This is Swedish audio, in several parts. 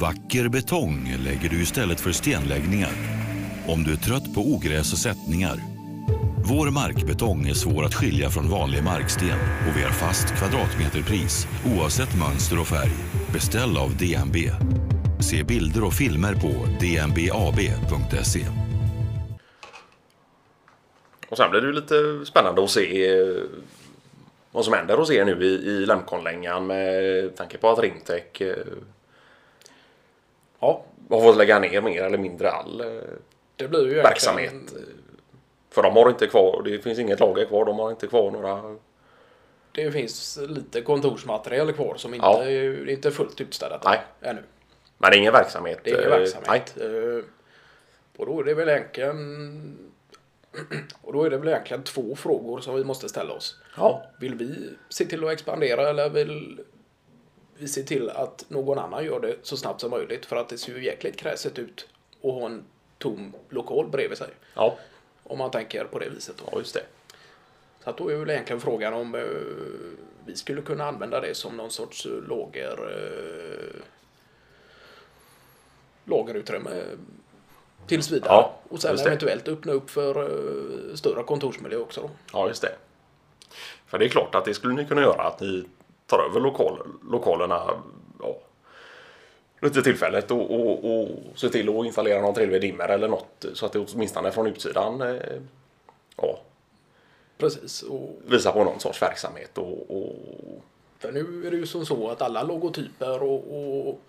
Vacker betong lägger du istället för stenläggningar. Om du är trött på ogräs och sättningar. Vår markbetong är svår att skilja från vanlig marksten och vi har fast kvadratmeterpris oavsett mönster och färg. Beställ av DNB. Se bilder och filmer på dnbab.se. Och sen blir det ju lite spännande att se eh, vad som händer hos er nu i, i Lemkonlängan med tanke på att Rimtech eh, Ja, har fått lägga ner mer eller mindre all eh, det blir ju verksamhet. egentligen- För de har inte kvar, det finns inget lager kvar, de har inte kvar några... Det finns lite kontorsmaterial kvar som inte, Ja. är, inte är fullt utstädat Nej. ännu. Men det är ingen verksamhet. Det är ingen eh, verksamhet. Eh, Och då är det väl egentligen och då är det väl egentligen två frågor som vi måste ställa oss. Ja. Vill vi se till att expandera eller vill vi se till att någon annan gör det så snabbt som möjligt för att det ser ju jäkligt kräset ut att ha en tom lokal bredvid sig. Ja, Om man tänker på det viset. Då. ja just det. Så att då är väl egentligen frågan om eh, vi skulle kunna använda det som någon sorts eh, lager eh, lagerutrymme tills vidare. Ja, och sen eventuellt öppna upp för eh, större kontorsmiljö också då. Ja, just det. För det är klart att det skulle ni kunna göra att ni tar över lokal, lokalerna ja, lite tillfället och, och, och se till att installera någon trevlig dimmer eller något så att det åtminstone från utsidan eh, ja, Precis. Och visar på någon sorts verksamhet och, och för nu är det ju som så att alla logotyper och, och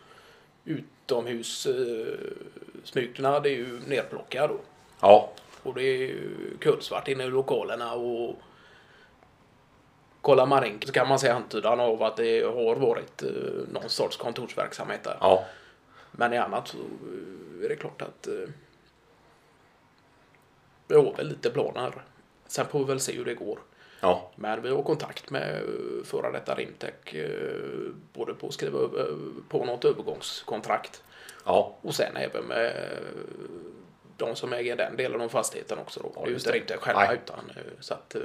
utomhus eh, det är ju nerplockade då. ja, Och det är ju kulsvart inne i lokalerna och kollar man in så kan man se antydan av att det har varit eh, någon sorts kontorsverksamhet där. ja, Men i annat så eh, är det klart att eh, vi har väl lite planer. Sen får vi väl se hur det går. ja, Men vi har kontakt med före detta Rimtech både på att skriva på något övergångskontrakt ja, och sen även med de som äger den delen av fastigheten också. Då. det är ju inte. Rimtech själva Nej. utan så att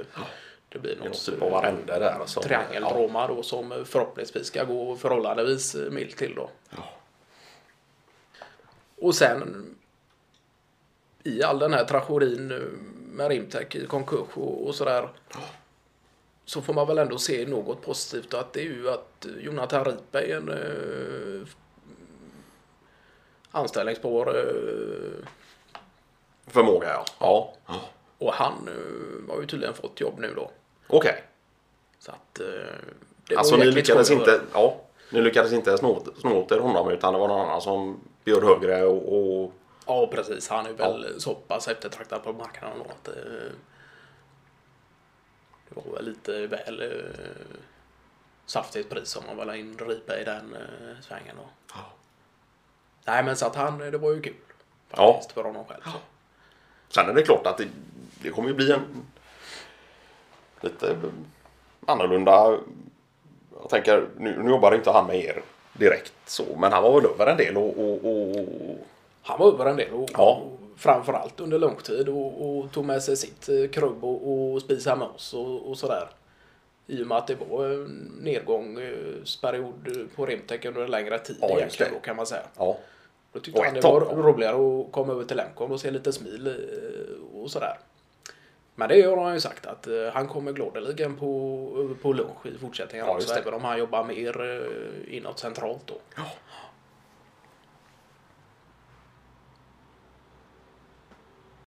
det blir någon något typ av arrende där. Som, triangeldrama då som eh, förhoppningsvis ska gå förhållandevis eh, milt till då. Ja. Och sen i all den här tragedin eh, med Rimtech i konkurs och, och sådär så får man väl ändå se något positivt att det är ju att Jonathan Ripe är en eh, anställningsbar eh, Förmåga, ja. Ja, och han eh, har ju tydligen fått jobb nu då. okej. Så att eh, det Alltså ni lyckades inte, ja, ni lyckades inte snå, snå åt er honom utan det var någon annan som bjöd högre och, och Ja, precis. Han är väl så pass eftertraktad på marknaden då att eh, det var väl lite väl eh, saftigt pris om man vill ha in Ripe i den eh, svängen då. Ja. Nej, men så att han, det var ju kul. Ja. Faktiskt för honom själv. Så. Sen är det klart att det, det kommer ju bli en lite annorlunda. Jag tänker, nu, nu jobbar inte han med er direkt så, men han var väl över en del och, och, och Han var över en del och, Ja. och framförallt under lång tid och, och tog med sig sitt eh, krubb och, och spisade med oss och, och sådär. I och med att det var en nedgångsperiod på Rimtech under en längre tid Ja, egentligen då kan man säga. ja, Då tyckte Och han det var roligare att komma över till Lemcon och se lite smil eh, och sådär. Men det har han ju sagt att eh, han kommer gladeligen på, på lunch i fortsättningen Ja, också, även om han jobbar mer eh, inåt centralt då.